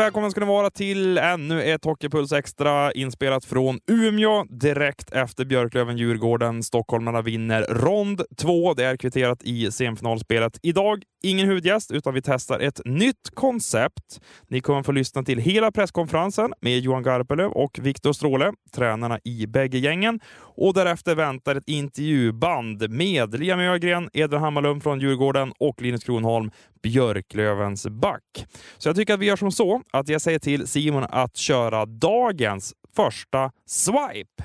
Välkommen ska ni vara till ännu ett Hockeypuls Extra inspelat från Umeå direkt efter Björklöven-Djurgården. Stockholmarna vinner rond två. Det är kvitterat i semifinalspelet. Idag ingen huvudgäst, utan vi testar ett nytt koncept. Ni kommer få lyssna till hela presskonferensen med Johan Garpenlöv och Viktor Stråle, tränarna i bägge gängen. Och därefter väntar ett intervjuband med Liam Ögren, Edvin Hammarlund från Djurgården och Linus Kronholm, Björklövens back. Så jag tycker att vi gör som så att jag säger till Simon att köra dagens första swipe.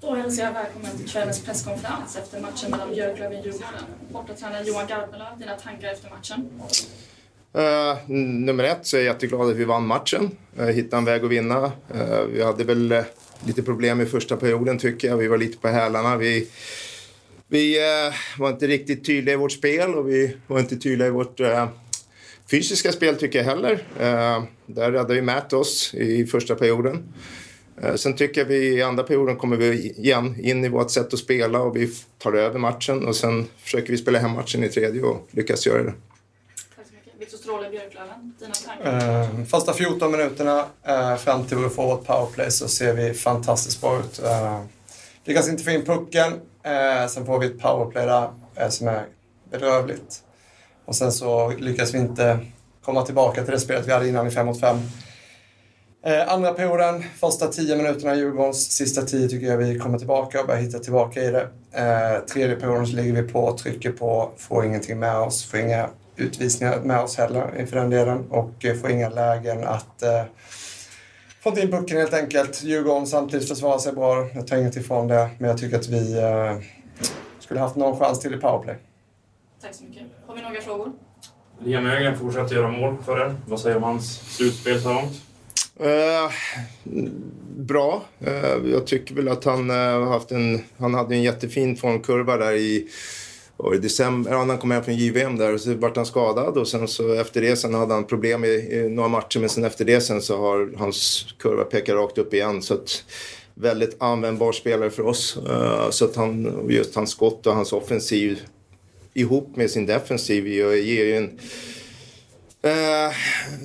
Då hälsar jag välkommen till kvällens presskonferens efter matchen mellan Björklöven och Djurgården. Bortatränare Johan Garpenlöv, dina tankar efter matchen? Uh, nummer ett så är jag jätteglad att vi vann matchen. Uh, hittade en väg att vinna. Uh, vi hade väl uh, lite problem i första perioden tycker jag. Vi var lite på hälarna. Vi, vi var inte riktigt tydliga i vårt spel och vi var inte tydliga i vårt fysiska spel tycker jag heller. där räddade vi Matt oss i första perioden. Eh, sen tycker jag vi i andra perioden kommer vi igen in i vårt sätt att spela och vi tar över matchen och sen försöker vi spela hem matchen i tredje och lyckas göra det. Tack så mycket. Viktor Stråle, Björklöven, dina tankar? Uh, första 14 minuterna uh, fram till vi får vårt powerplay så ser vi fantastiskt bra ut. Uh, lyckas inte få in pucken. Eh, sen får vi ett powerplay där eh, som är bedrövligt. Och sen så lyckas vi inte komma tillbaka till det spelet vi hade innan i 5 mot 5. Eh, andra perioden, första 10 minuterna i Djurgårdens sista 10 tycker jag vi kommer tillbaka och börjar hitta tillbaka i det. Eh, tredje perioden så ligger vi på, trycker på, får ingenting med oss, får inga utvisningar med oss heller inför den delen och eh, får inga lägen att eh, eh, få inte in pucken helt enkelt. Djurgården samtidigt försvarar sig bra, jag tar inget ifrån det, men jag tycker att vi eh, skulle haft någon chans till i powerplay. Tack så mycket. Har vi några frågor? Liam Ögren fortsätter göra mål för er. Vad säger om hans slutspel så långt? Uh, bra. Uh, jag tycker väl att han, uh, haft en, han hade en jättefin formkurva där i, i december. Ja, han kom hem från JVM där och så vart han skadad och sen så efter det sen hade han problem i, i några matcher men sen efter det sen så har hans kurva pekat rakt upp igen. Så att, väldigt användbar spelare för oss. Eh, så att han, just hans skott och hans offensiv ihop med sin defensiv ger ju en Uh,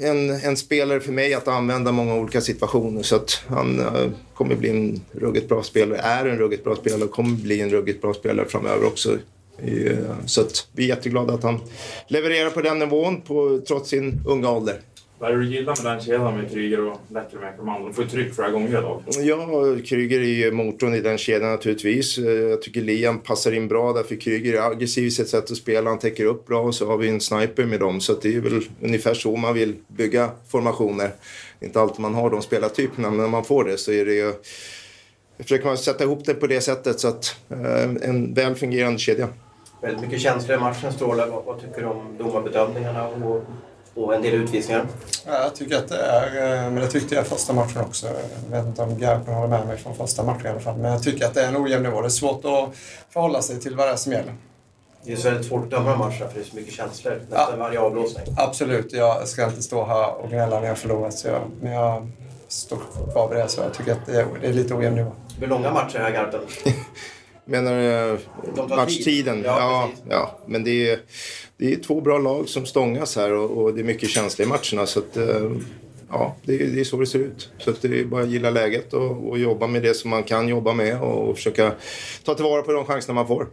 en, en, spelare för mig att använda många olika situationer. Så att han uh, kommer bli en ruggigt bra spelare, är en ruggigt bra spelare och kommer bli en ruggigt bra spelare framöver också. Uh, så att vi är jätteglada att han levererar på den nivån på, trots sin unga ålder. Vad är det du gillar med den kedjan med Kryger och Läckermäki De får ju tryck flera gånger idag. Ja, Kryger är ju motorn i den kedjan naturligtvis. Eh, jag tycker Liam passar in bra därför Kryger är aggressiv i sitt sätt att spela. Han täcker upp bra och så har vi en sniper med dem. Så det är väl ungefär så man vill bygga formationer. Inte alltid man har de spelartyperna, men när man får det så är det ju... Försöker man sätta ihop det på det sättet så att eh, en väl fungerande kedja. Väldigt mycket känslor i matchen, Stråle. Vad, vad tycker du om domarbedömningarna och och en del utvisningar. Ja, jag tycker att det är, eh, men det tyckte jag första matchen också. Jag vet inte om Garpen håller med mig från första matchen i alla fall. Men jag tycker att det är en ojämn nivå. Det är svårt att förhålla sig till vad det är som gäller. Det är så väldigt svårt att döma de matcherna för det är så mycket känslor nästan ja, varje avblåsning. Absolut. Jag ska inte stå här och gnälla när jag förlorat. Så jag, men jag står kvar vid det. Så jag tycker att det är, det är lite ojämn nivå. Hur långa matcher här Garpen? Menar du matchtiden? Ja, ja, ja, men det är det är två bra lag som stångas här och, och det är mycket känsla i matcherna. Så att, eh, ja, det, det, är så det ser ut. Så att det är bara att gilla läget och, och, jobba med det som man kan jobba med och försöka ta tillvara på de chanserna man får.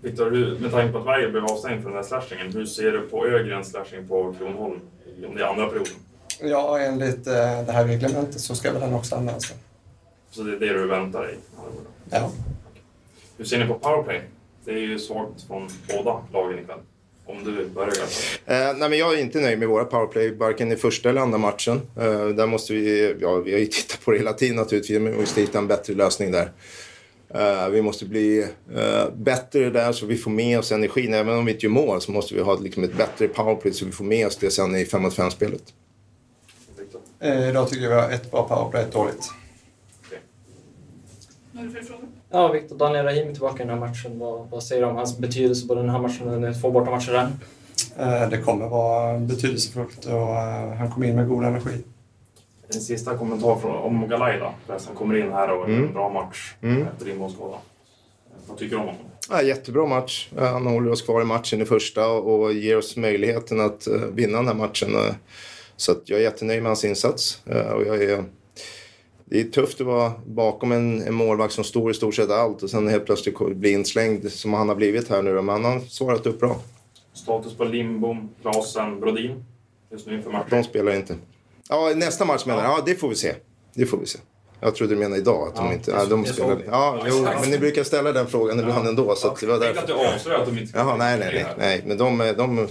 Viktor, med tanke på att Weijer blev avstängd för den här slashingen, hur ser du på Ögrens slashing på Kronholm om det är andra perioden? Ja, enligt eh, det här reglementet så ska väl den också användas. Så det är det du väntar dig? Ja. Hur ser ni på powerplay? Det är ju svagt från båda lagen ikväll. Om du börjar. Eh, nej, men jag är inte nöjd med våra powerplay, varken i första eller andra matchen. Eh, där måste vi, ja, vi har ju tittat på det hela tiden naturligtvis, men vi måste hitta en bättre lösning där. Uh, vi måste bli uh, bättre där så vi får med oss energin. Även om vi inte gör mål så måste vi ha liksom, ett bättre powerplay så vi får med oss det sen i 5 mot 5-spelet. Eh, idag tycker jag vi har ett bra powerplay, ett dåligt. Okay. Det för frågor? Ja, Viktor Daniel Rahimi tillbaka i den här matchen. Vad, vad säger du om hans betydelse på den här matchen, och två bortamatcher än? Eh, det kommer vara betydelsefullt och eh, han kommer in med god energi. En sista kommentar från, om Galaj då. Han kommer in här och gör mm. en bra match mm. efter inbollsskada. Vad tycker du om honom? Ja, jättebra match. Han håller oss kvar i matchen i första och ger oss möjligheten att eh, vinna den här matchen. Så att jag är jättenöjd med hans insats. Eh, och jag är, det är tufft att vara bakom en, en målvakt som står i stort sett allt och sen helt plötsligt bli inslängd som han har blivit här nu. Men han har svarat upp bra. Status på Lindbom, Klasen, Brodin just nu inför matchen? De spelar inte. Ja, nästa match menar jag. Ja, det får vi se. Det får vi se. Jag trodde du menade idag att de inte... Ja, de spelar. Ja, jo, men ni brukar ställa den frågan ibland ändå. Så att det var därför. att du avslöjar att de inte Jaha, nej, nej, nej, nej. Men de, de,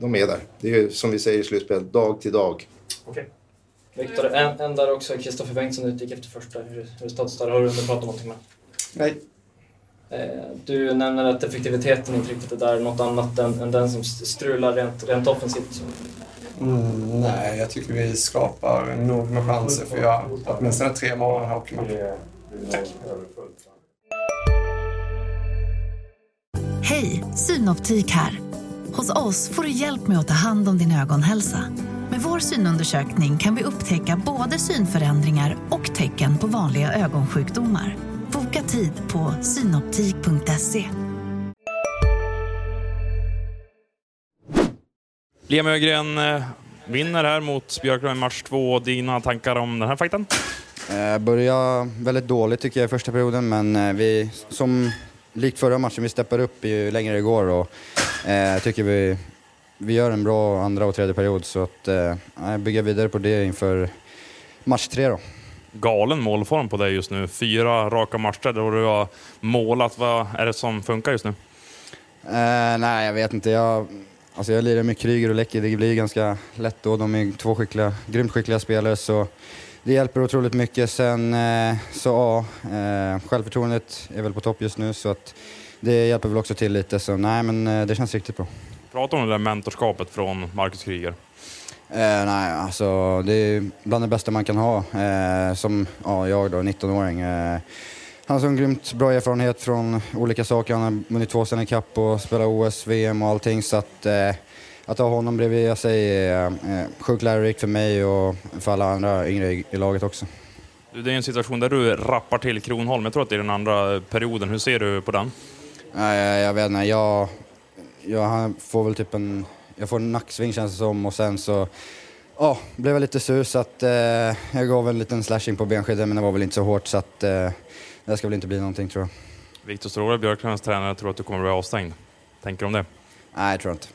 de är där. Det är som vi säger i slutspel, dag till dag. Okej. Viktor, en, en där också. Kristoffer Bengtsson utgick efter första. Där? Har du hunnit prata någonting med Nej. Eh, Du nämner att effektiviteten inte riktigt är där. Något annat än, än den som strular rent, rent offensivt? Mm, nej, jag tycker vi skapar nog med chanser för att göra åtminstone tre mål här hockeymatchen. Hej, Synoptik här. Hos oss får du hjälp med att ta hand om din ögonhälsa. Med vår synundersökning kan vi upptäcka både synförändringar och tecken på vanliga ögonsjukdomar. Boka tid på synoptik.se. Liam Ögren eh, vinner här mot Björklöven i match två. Dina tankar om den här fighten? Eh, började väldigt dåligt tycker jag i första perioden men eh, vi, som likt förra matchen, vi steppar upp ju längre det går och eh, tycker vi, vi gör en bra andra och tredje period så att eh, bygga vidare på det inför match tre då. Galen målform på dig just nu. Fyra raka matcher där du har målat. Vad är det som funkar just nu? Eh, nej, jag vet inte. Jag, alltså jag lirar med Kryger och Läcker, det blir ganska lätt då. De är två skickliga, grymt skickliga spelare så det hjälper otroligt mycket. Sen eh, så ja, eh, självförtroendet är väl på topp just nu så att det hjälper väl också till lite. Så nej, men eh, det känns riktigt bra. Prata om det där mentorskapet från Marcus Kryger. Eh, nej, alltså det är bland det bästa man kan ha. Eh, som ja, jag då, 19-åring. Eh, han har så en grymt bra erfarenhet från olika saker. Han har vunnit två Stanley Cup och spelat OS, VM och allting. Så att, eh, att ha honom bredvid sig är eh, sjukt lärorikt för mig och för alla andra yngre i, i laget också. Du, Det är en situation där du rappar till Kronholm. Jag tror att det är den andra perioden. Hur ser du på den? Jag, jag vet inte. Jag, jag han får väl typ en... Jag får en nacksving känns det som och sen så... Ja, blev jag lite sur så att eh, jag gav en liten slashing på benskyddet men det var väl inte så hårt så att eh, det ska väl inte bli någonting tror jag. Viktor Stråle, Björklövens tränare, tror att du kommer att bli avstängd. Tänker du om det? Nej, jag tror inte.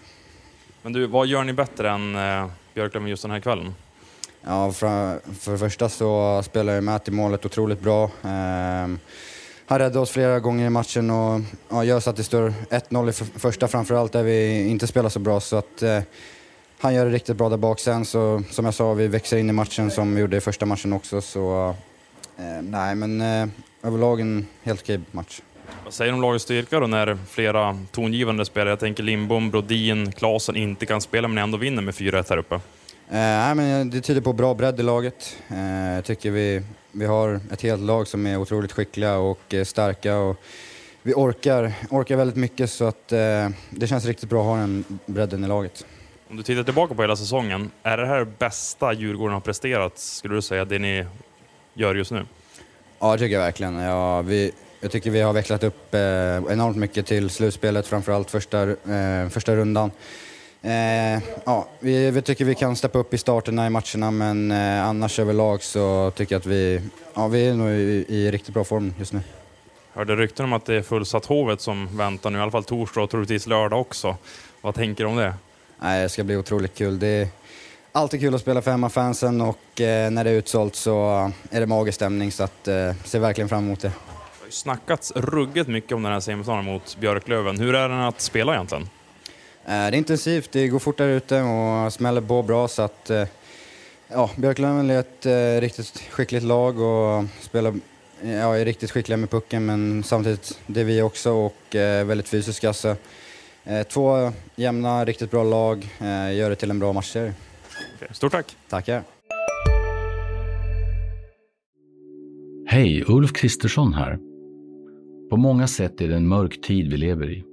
Men du, vad gör ni bättre än eh, Björklöven just den här kvällen? Ja, för, för det första så spelar jag Matt i målet otroligt bra. Ehm, han räddade oss flera gånger i matchen och ja, gör så att det står 1-0 i för, första framförallt där vi inte spelar så bra. Så att, eh, han gör det riktigt bra där bak. Sen så, som jag sa, vi växer in i matchen som vi gjorde i första matchen också. Så eh, nej, men eh, överlag en helt okej match. Vad säger du om lagets styrka då när flera tongivande spelare, jag tänker Lindbom, Brodin, Klasen inte kan spela men ändå vinner med 4-1 här uppe? Eh, nej, men det tyder på bra bredd i laget. Eh, jag tycker vi, vi har ett helt lag som är otroligt skickliga och eh, starka. Och vi orkar, orkar väldigt mycket så att eh, det känns riktigt bra att ha den bredden i laget. Om du tittar tillbaka på hela säsongen, är det här bästa Djurgården har presterat, skulle du säga, det ni gör just nu? Ja, det tycker jag verkligen. Ja, vi, jag tycker vi har vecklat upp eh, enormt mycket till slutspelet, framförallt första, eh, första rundan. Eh, ja, vi, vi tycker vi kan steppa upp i starterna i matcherna men eh, annars överlag så tycker jag att vi, ja, vi är nog i, i riktigt bra form just nu. Hörde rykten om att det är fullsatt Hovet som väntar nu, i alla fall torsdag och troligtvis lördag också. Vad tänker du om det? Nej, det ska bli otroligt kul. Det är alltid kul att spela för hemmafansen och eh, när det är utsålt så är det magisk stämning så att eh, ser verkligen fram emot det. Det har ju snackats ruggigt mycket om den här semifinalen mot Björklöven. Hur är den att spela egentligen? Eh, det är intensivt, det går fort där ute och smäller på bra så att eh, ja, Björklöven är ett eh, riktigt skickligt lag och spelar, ja, är riktigt skickliga med pucken men samtidigt det är vi också och eh, väldigt fysiska. Så, eh, två jämna, riktigt bra lag eh, gör det till en bra matchserie. Stort tack! Tackar! Hej, Ulf Kristersson här. På många sätt är det en mörk tid vi lever i.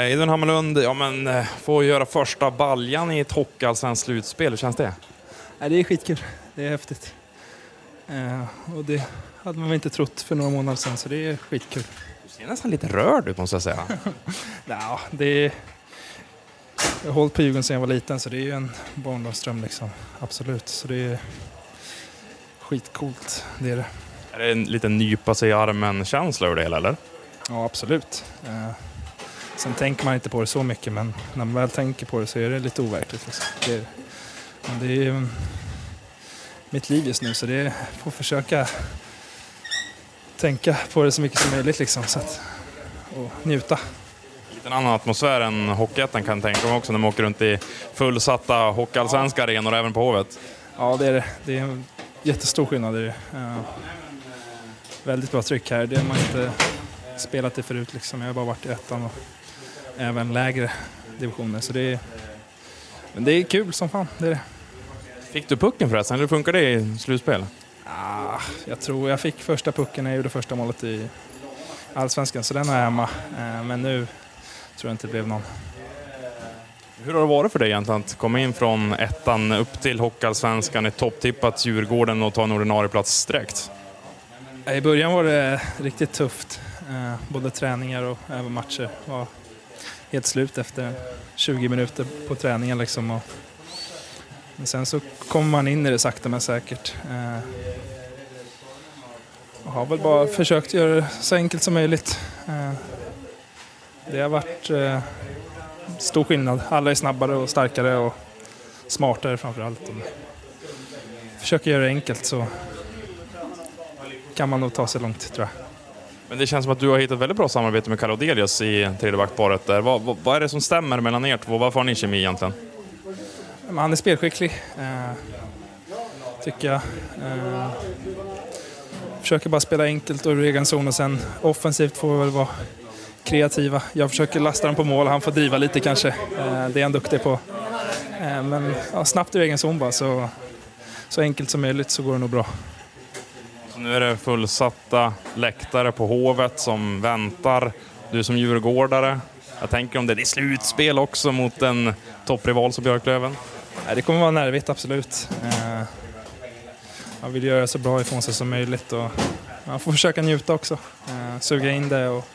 Eh, Idun Hammarlund, ja men eh, få göra första baljan i ett hockeyallsvenskt slutspel, hur känns det? Ja, det är skitkul. Det är häftigt. Eh, och det hade man väl inte trott för några månader sedan, så det är skitkul. Du ser nästan lite rörd ut måste jag säga. Ja, det är... Jag har hållit på Djurgården sedan jag var liten, så det är ju en barndomsdröm liksom. Absolut. Så det är skitcoolt, det är det. Är det en liten nypa sig i armen-känsla över det hela eller? Ja, absolut. Eh, sen tänker man inte på det så mycket, men när man väl tänker på det så är det lite overkligt. Liksom. Det, är, det är ju mitt liv just nu, så det är, får försöka tänka på det så mycket som möjligt liksom, så att, och njuta. Lite en annan atmosfär än Hockeyettan kan jag tänka mig också när man åker runt i fullsatta hockeyallsvenska arenor även på Hovet. Ja, det är det. Det är en jättestor skillnad det. Eh, väldigt bra tryck här. Det har man inte spelat i förut. Liksom. Jag har bara varit i ettan och även lägre divisioner. Så det är, men det är kul som fan. Det är det. Fick du pucken förresten, eller hur funkar det i slutspel? Ah, jag tror jag fick första pucken när jag gjorde första målet i Allsvenskan, så den har jag hemma. Eh, men nu tror jag inte det blev någon. Hur har det varit för dig egentligen att komma in från ettan upp till Hockeyallsvenskan, ett topptippat Djurgården och ta en ordinarie plats direkt? I början var det riktigt tufft. Eh, Både träningar och även matcher var helt slut efter 20 minuter på träningen. Liksom. Och men sen så kommer man in i det sakta men säkert. Eh, Och har väl bara försökt göra det så enkelt som möjligt. Eh, Det har varit eh, stor skillnad. Alla är snabbare och starkare och smartare framför allt. Försöker göra det enkelt så kan man nog ta sig långt tror jag. Men det känns som att du har hittat väldigt bra samarbete med Kalle Odelius i tredje backparet där. Vad, vad, vad är det som stämmer mellan er två? Varför har ni kemi egentligen? Men han är spelskicklig, eh, tycker jag. Eh, försöker bara spela enkelt och ur egen zon och sen offensivt får vi väl vara kreativa. Jag försöker lasta dem på mål, han får driva lite kanske. Eh, det är han duktig på. Eh, men ja, snabbt ur egen zon bara, så, så enkelt som möjligt så går det nog bra. Nu är det fullsatta läktare på Hovet som väntar. Du som djurgårdare. Jag tänker om det är slutspel också mot en topprival som Björklöven. Nej, det kommer vara nervigt, absolut. Eh, man vill göra så bra ifrån sig som möjligt och man får försöka njuta också. Eh, suga in det och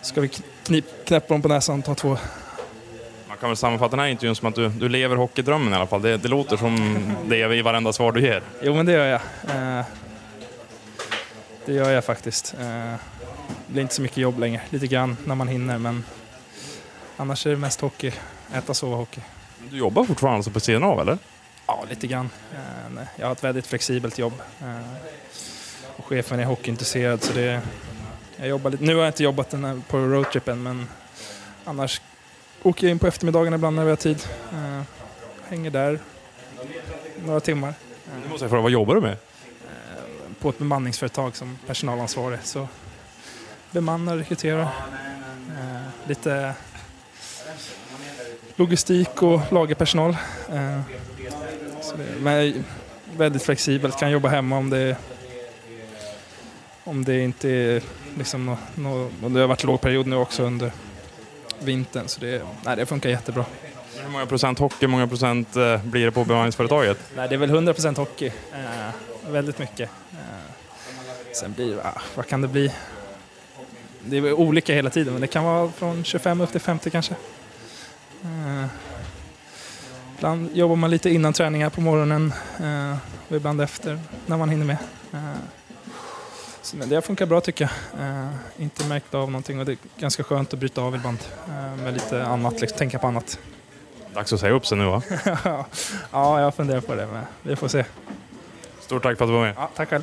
ska vi knip, knäppa dem på näsan och ta två. Man kan väl sammanfatta den här intervjun som att du, du lever hockeydrömmen i alla fall. Det, det låter som det i varenda svar du ger. Jo, men det gör jag. Eh, det gör jag faktiskt. Eh, det blir inte så mycket jobb längre. Lite grann när man hinner, men annars är det mest hockey. Äta, sova, hockey. Du jobbar fortfarande alltså på sidan av eller? Ja, lite grann. Eh, Jag har ett väldigt flexibelt jobb. Och chefen är hockeyintresserad så det... Jag jobbar lite. Nu har jag inte jobbat på roadtrippen men annars åker jag in på eftermiddagen ibland när vi har tid. Eh, Hänger där några timmar. Nu måste jag fråga, vad jobbar du med? På ett bemanningsföretag som personalansvarig. Så bemannar, rekryterar. Eh, Lite logistik och lagerpersonal. Eh, så det, men väldigt flexibelt, kan jobba hemma om det om det inte är liksom nå, nå, och det har varit lågperiod nu också under vintern så det, nej, det funkar jättebra. Hur många procent hockey, hur många procent eh, blir det på bemanningsföretaget? Nej, det är väl 100% hockey. Eh, väldigt mycket. Eh, sen blir ah, vad kan det bli? Det är olika hela tiden, men det kan vara från 25 upp till 50 kanske. Eh, ibland jobbar man lite innan träningar på morgonen eh, och ibland efter när man hinner med. Så, men det har funkat bra tycker jag. Eh, inte märkt av någonting och det är ganska skönt att bryta av ibland eh, med lite annat, liksom, tänka på annat. Dags att säga upp sig nu va? ja, jag funderar på det, men vi får se. Stort tack för att du var med. Ja, tack själv.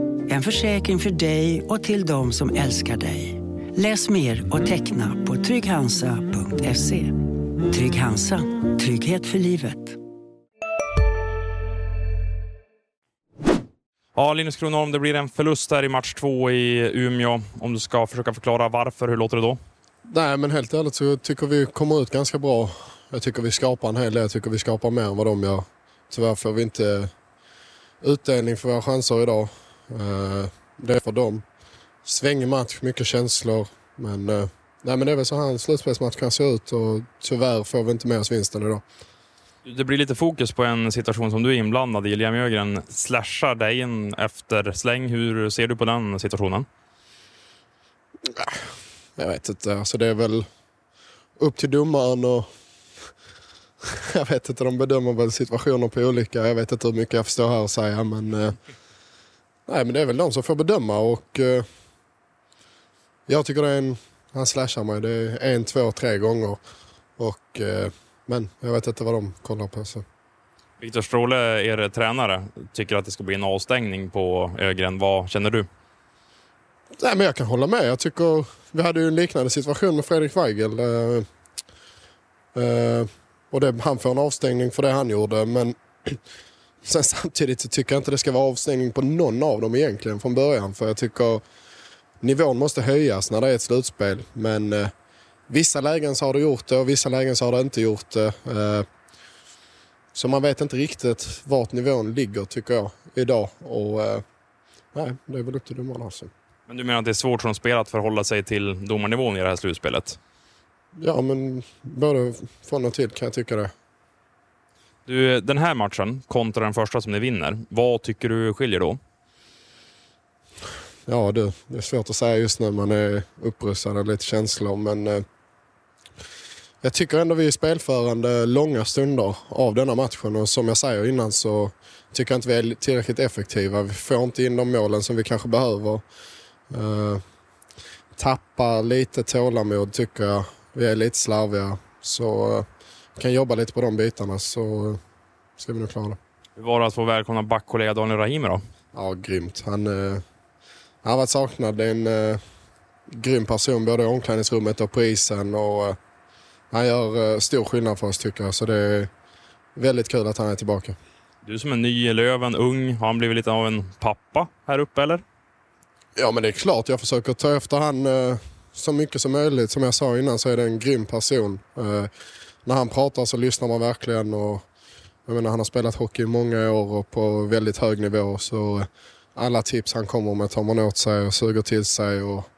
En försäkring för dig och till de som älskar dig. Läs mer och teckna på trygghansa.se. Trygg Hansa. Trygghet för livet. Ja, Linus Kronholm, det blir en förlust här i match två i Umeå. Om du ska försöka förklara varför, hur låter det då? Nej, men helt ärligt så tycker vi kommer ut ganska bra. Jag tycker vi skapar en hel del. Jag tycker vi skapar mer än vad de gör. Tyvärr får vi inte utdelning för våra chanser idag. Eh, det är för dem. Svängig match, mycket känslor. Men, eh, nej, men det är väl så här en slutspelsmatch kan se ut och tyvärr får vi inte med oss vinsten idag. Det blir lite fokus på en situation som du är inblandad i. Liam Ögren slashar dig in efter släng. Hur ser du på den situationen? Jag vet inte. Alltså det är väl upp till domaren och jag vet inte, de bedömer väl situationer på olika. Jag vet inte hur mycket jag förstår här att säga men, eh, nej, men det är väl de som får bedöma och eh, jag tycker det är en, han slashar mig, det är en, två, tre gånger. Och, eh, men jag vet inte vad de kollar på. Så. Viktor Stråle, er tränare, tycker att det ska bli en avstängning på Ögren. Vad känner du? Nej, men jag kan hålla med. Jag tycker, vi hade ju en liknande situation med Fredrik Weigel. Eh, eh, och det, han får en avstängning för det han gjorde. Men sen samtidigt så tycker jag inte det ska vara avstängning på någon av dem egentligen från början. För jag tycker nivån måste höjas när det är ett slutspel. Men eh, vissa lägen så har det gjort det och vissa lägen så har det inte gjort det. Eh, så man vet inte riktigt vart nivån ligger tycker jag idag. Och eh, nej, det är väl upp till domarna. Alltså. Men du menar att det är svårt som spelare att förhålla sig till domarnivån i det här slutspelet? Ja, men både från och till kan jag tycka det. Du, den här matchen kontra den första som ni vinner, vad tycker du skiljer då? Ja du, det är svårt att säga just nu. man är upprustad och lite känslor men eh, jag tycker ändå vi är spelförande långa stunder av denna matchen och som jag säger innan så tycker jag inte vi är tillräckligt effektiva. Vi får inte in de målen som vi kanske behöver. Eh, tappar lite tålamod tycker jag. Vi är lite slarviga. Så eh, kan jobba lite på de bitarna så ska vi nog klara det. Hur var det att få välkomna backkollega Daniel Rahimi då? Ja, grymt. Han, eh, han har varit saknad. Det är en eh, grym person både i omklädningsrummet och på isen. Och, eh, han gör eh, stor skillnad för oss tycker jag. Så det är väldigt kul att han är tillbaka. Du som är ny i Löven, ung, har han blivit lite av en pappa här uppe eller? Ja men det är klart, jag försöker ta efter han så mycket som möjligt. Som jag sa innan så är det en grym person. När han pratar så lyssnar man verkligen. Och, jag menar, han har spelat hockey i många år och på väldigt hög nivå. Så alla tips han kommer med tar man åt sig och suger till sig. Och,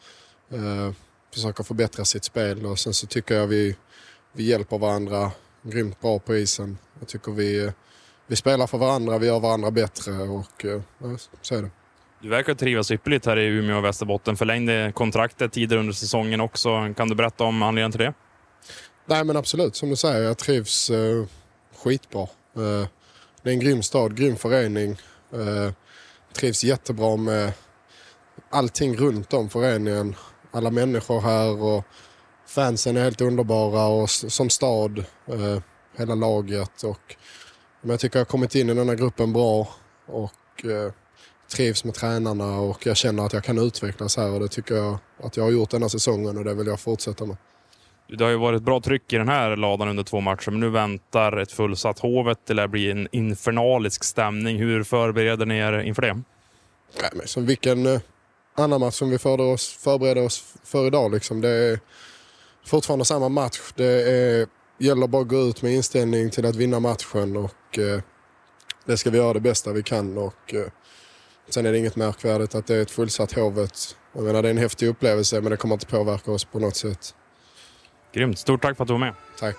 eh, försöker förbättra sitt spel. Och sen så tycker jag vi, vi hjälper varandra grymt bra på isen. Jag tycker vi, vi spelar för varandra, vi gör varandra bättre och eh, så är det. Du verkar trivas ypperligt här i Umeå och Västerbotten. Förlängde kontraktet tidigare under säsongen också. Kan du berätta om anledningen till det? Nej men absolut, som du säger, jag trivs eh, skitbra. Eh, det är en grym stad, grym förening. Eh, trivs jättebra med allting runt om föreningen. Alla människor här och fansen är helt underbara och som stad, eh, hela laget. Och, men jag tycker jag har kommit in i den här gruppen bra och eh, trivs med tränarna och jag känner att jag kan utvecklas här och det tycker jag att jag har gjort denna säsongen och det vill jag fortsätta med. Det har ju varit bra tryck i den här ladan under två matcher, men nu väntar ett fullsatt Hovet. Det lär bli en infernalisk stämning. Hur förbereder ni er inför det? Nej, men som vilken eh, annan match som vi förbereder oss, förbereder oss för idag. Liksom. Det är fortfarande samma match. Det är, gäller bara att gå ut med inställning till att vinna matchen och eh, det ska vi göra det bästa vi kan. Och, eh, sen är det inget märkvärdigt att det är ett fullsatt Hovet. Jag menar, det är en häftig upplevelse men det kommer inte påverka oss på något sätt. Grymt. Stort tack för att du var med. Tack.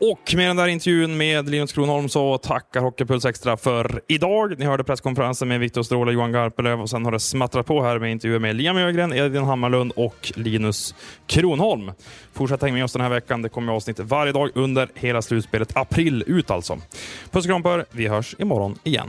Och med den där intervjun med Linus Kronholm så tackar Hockeypuls Extra för idag. Ni hörde presskonferensen med Viktor Stråle och Johan Garpenlöv och sen har det smattrat på här med intervjuer med Liam Ögren, Edvin Hammarlund och Linus Kronholm. Fortsätt hänga med oss den här veckan. Det kommer avsnitt varje dag under hela slutspelet. April ut alltså. Puss och kram på er. Vi hörs imorgon igen.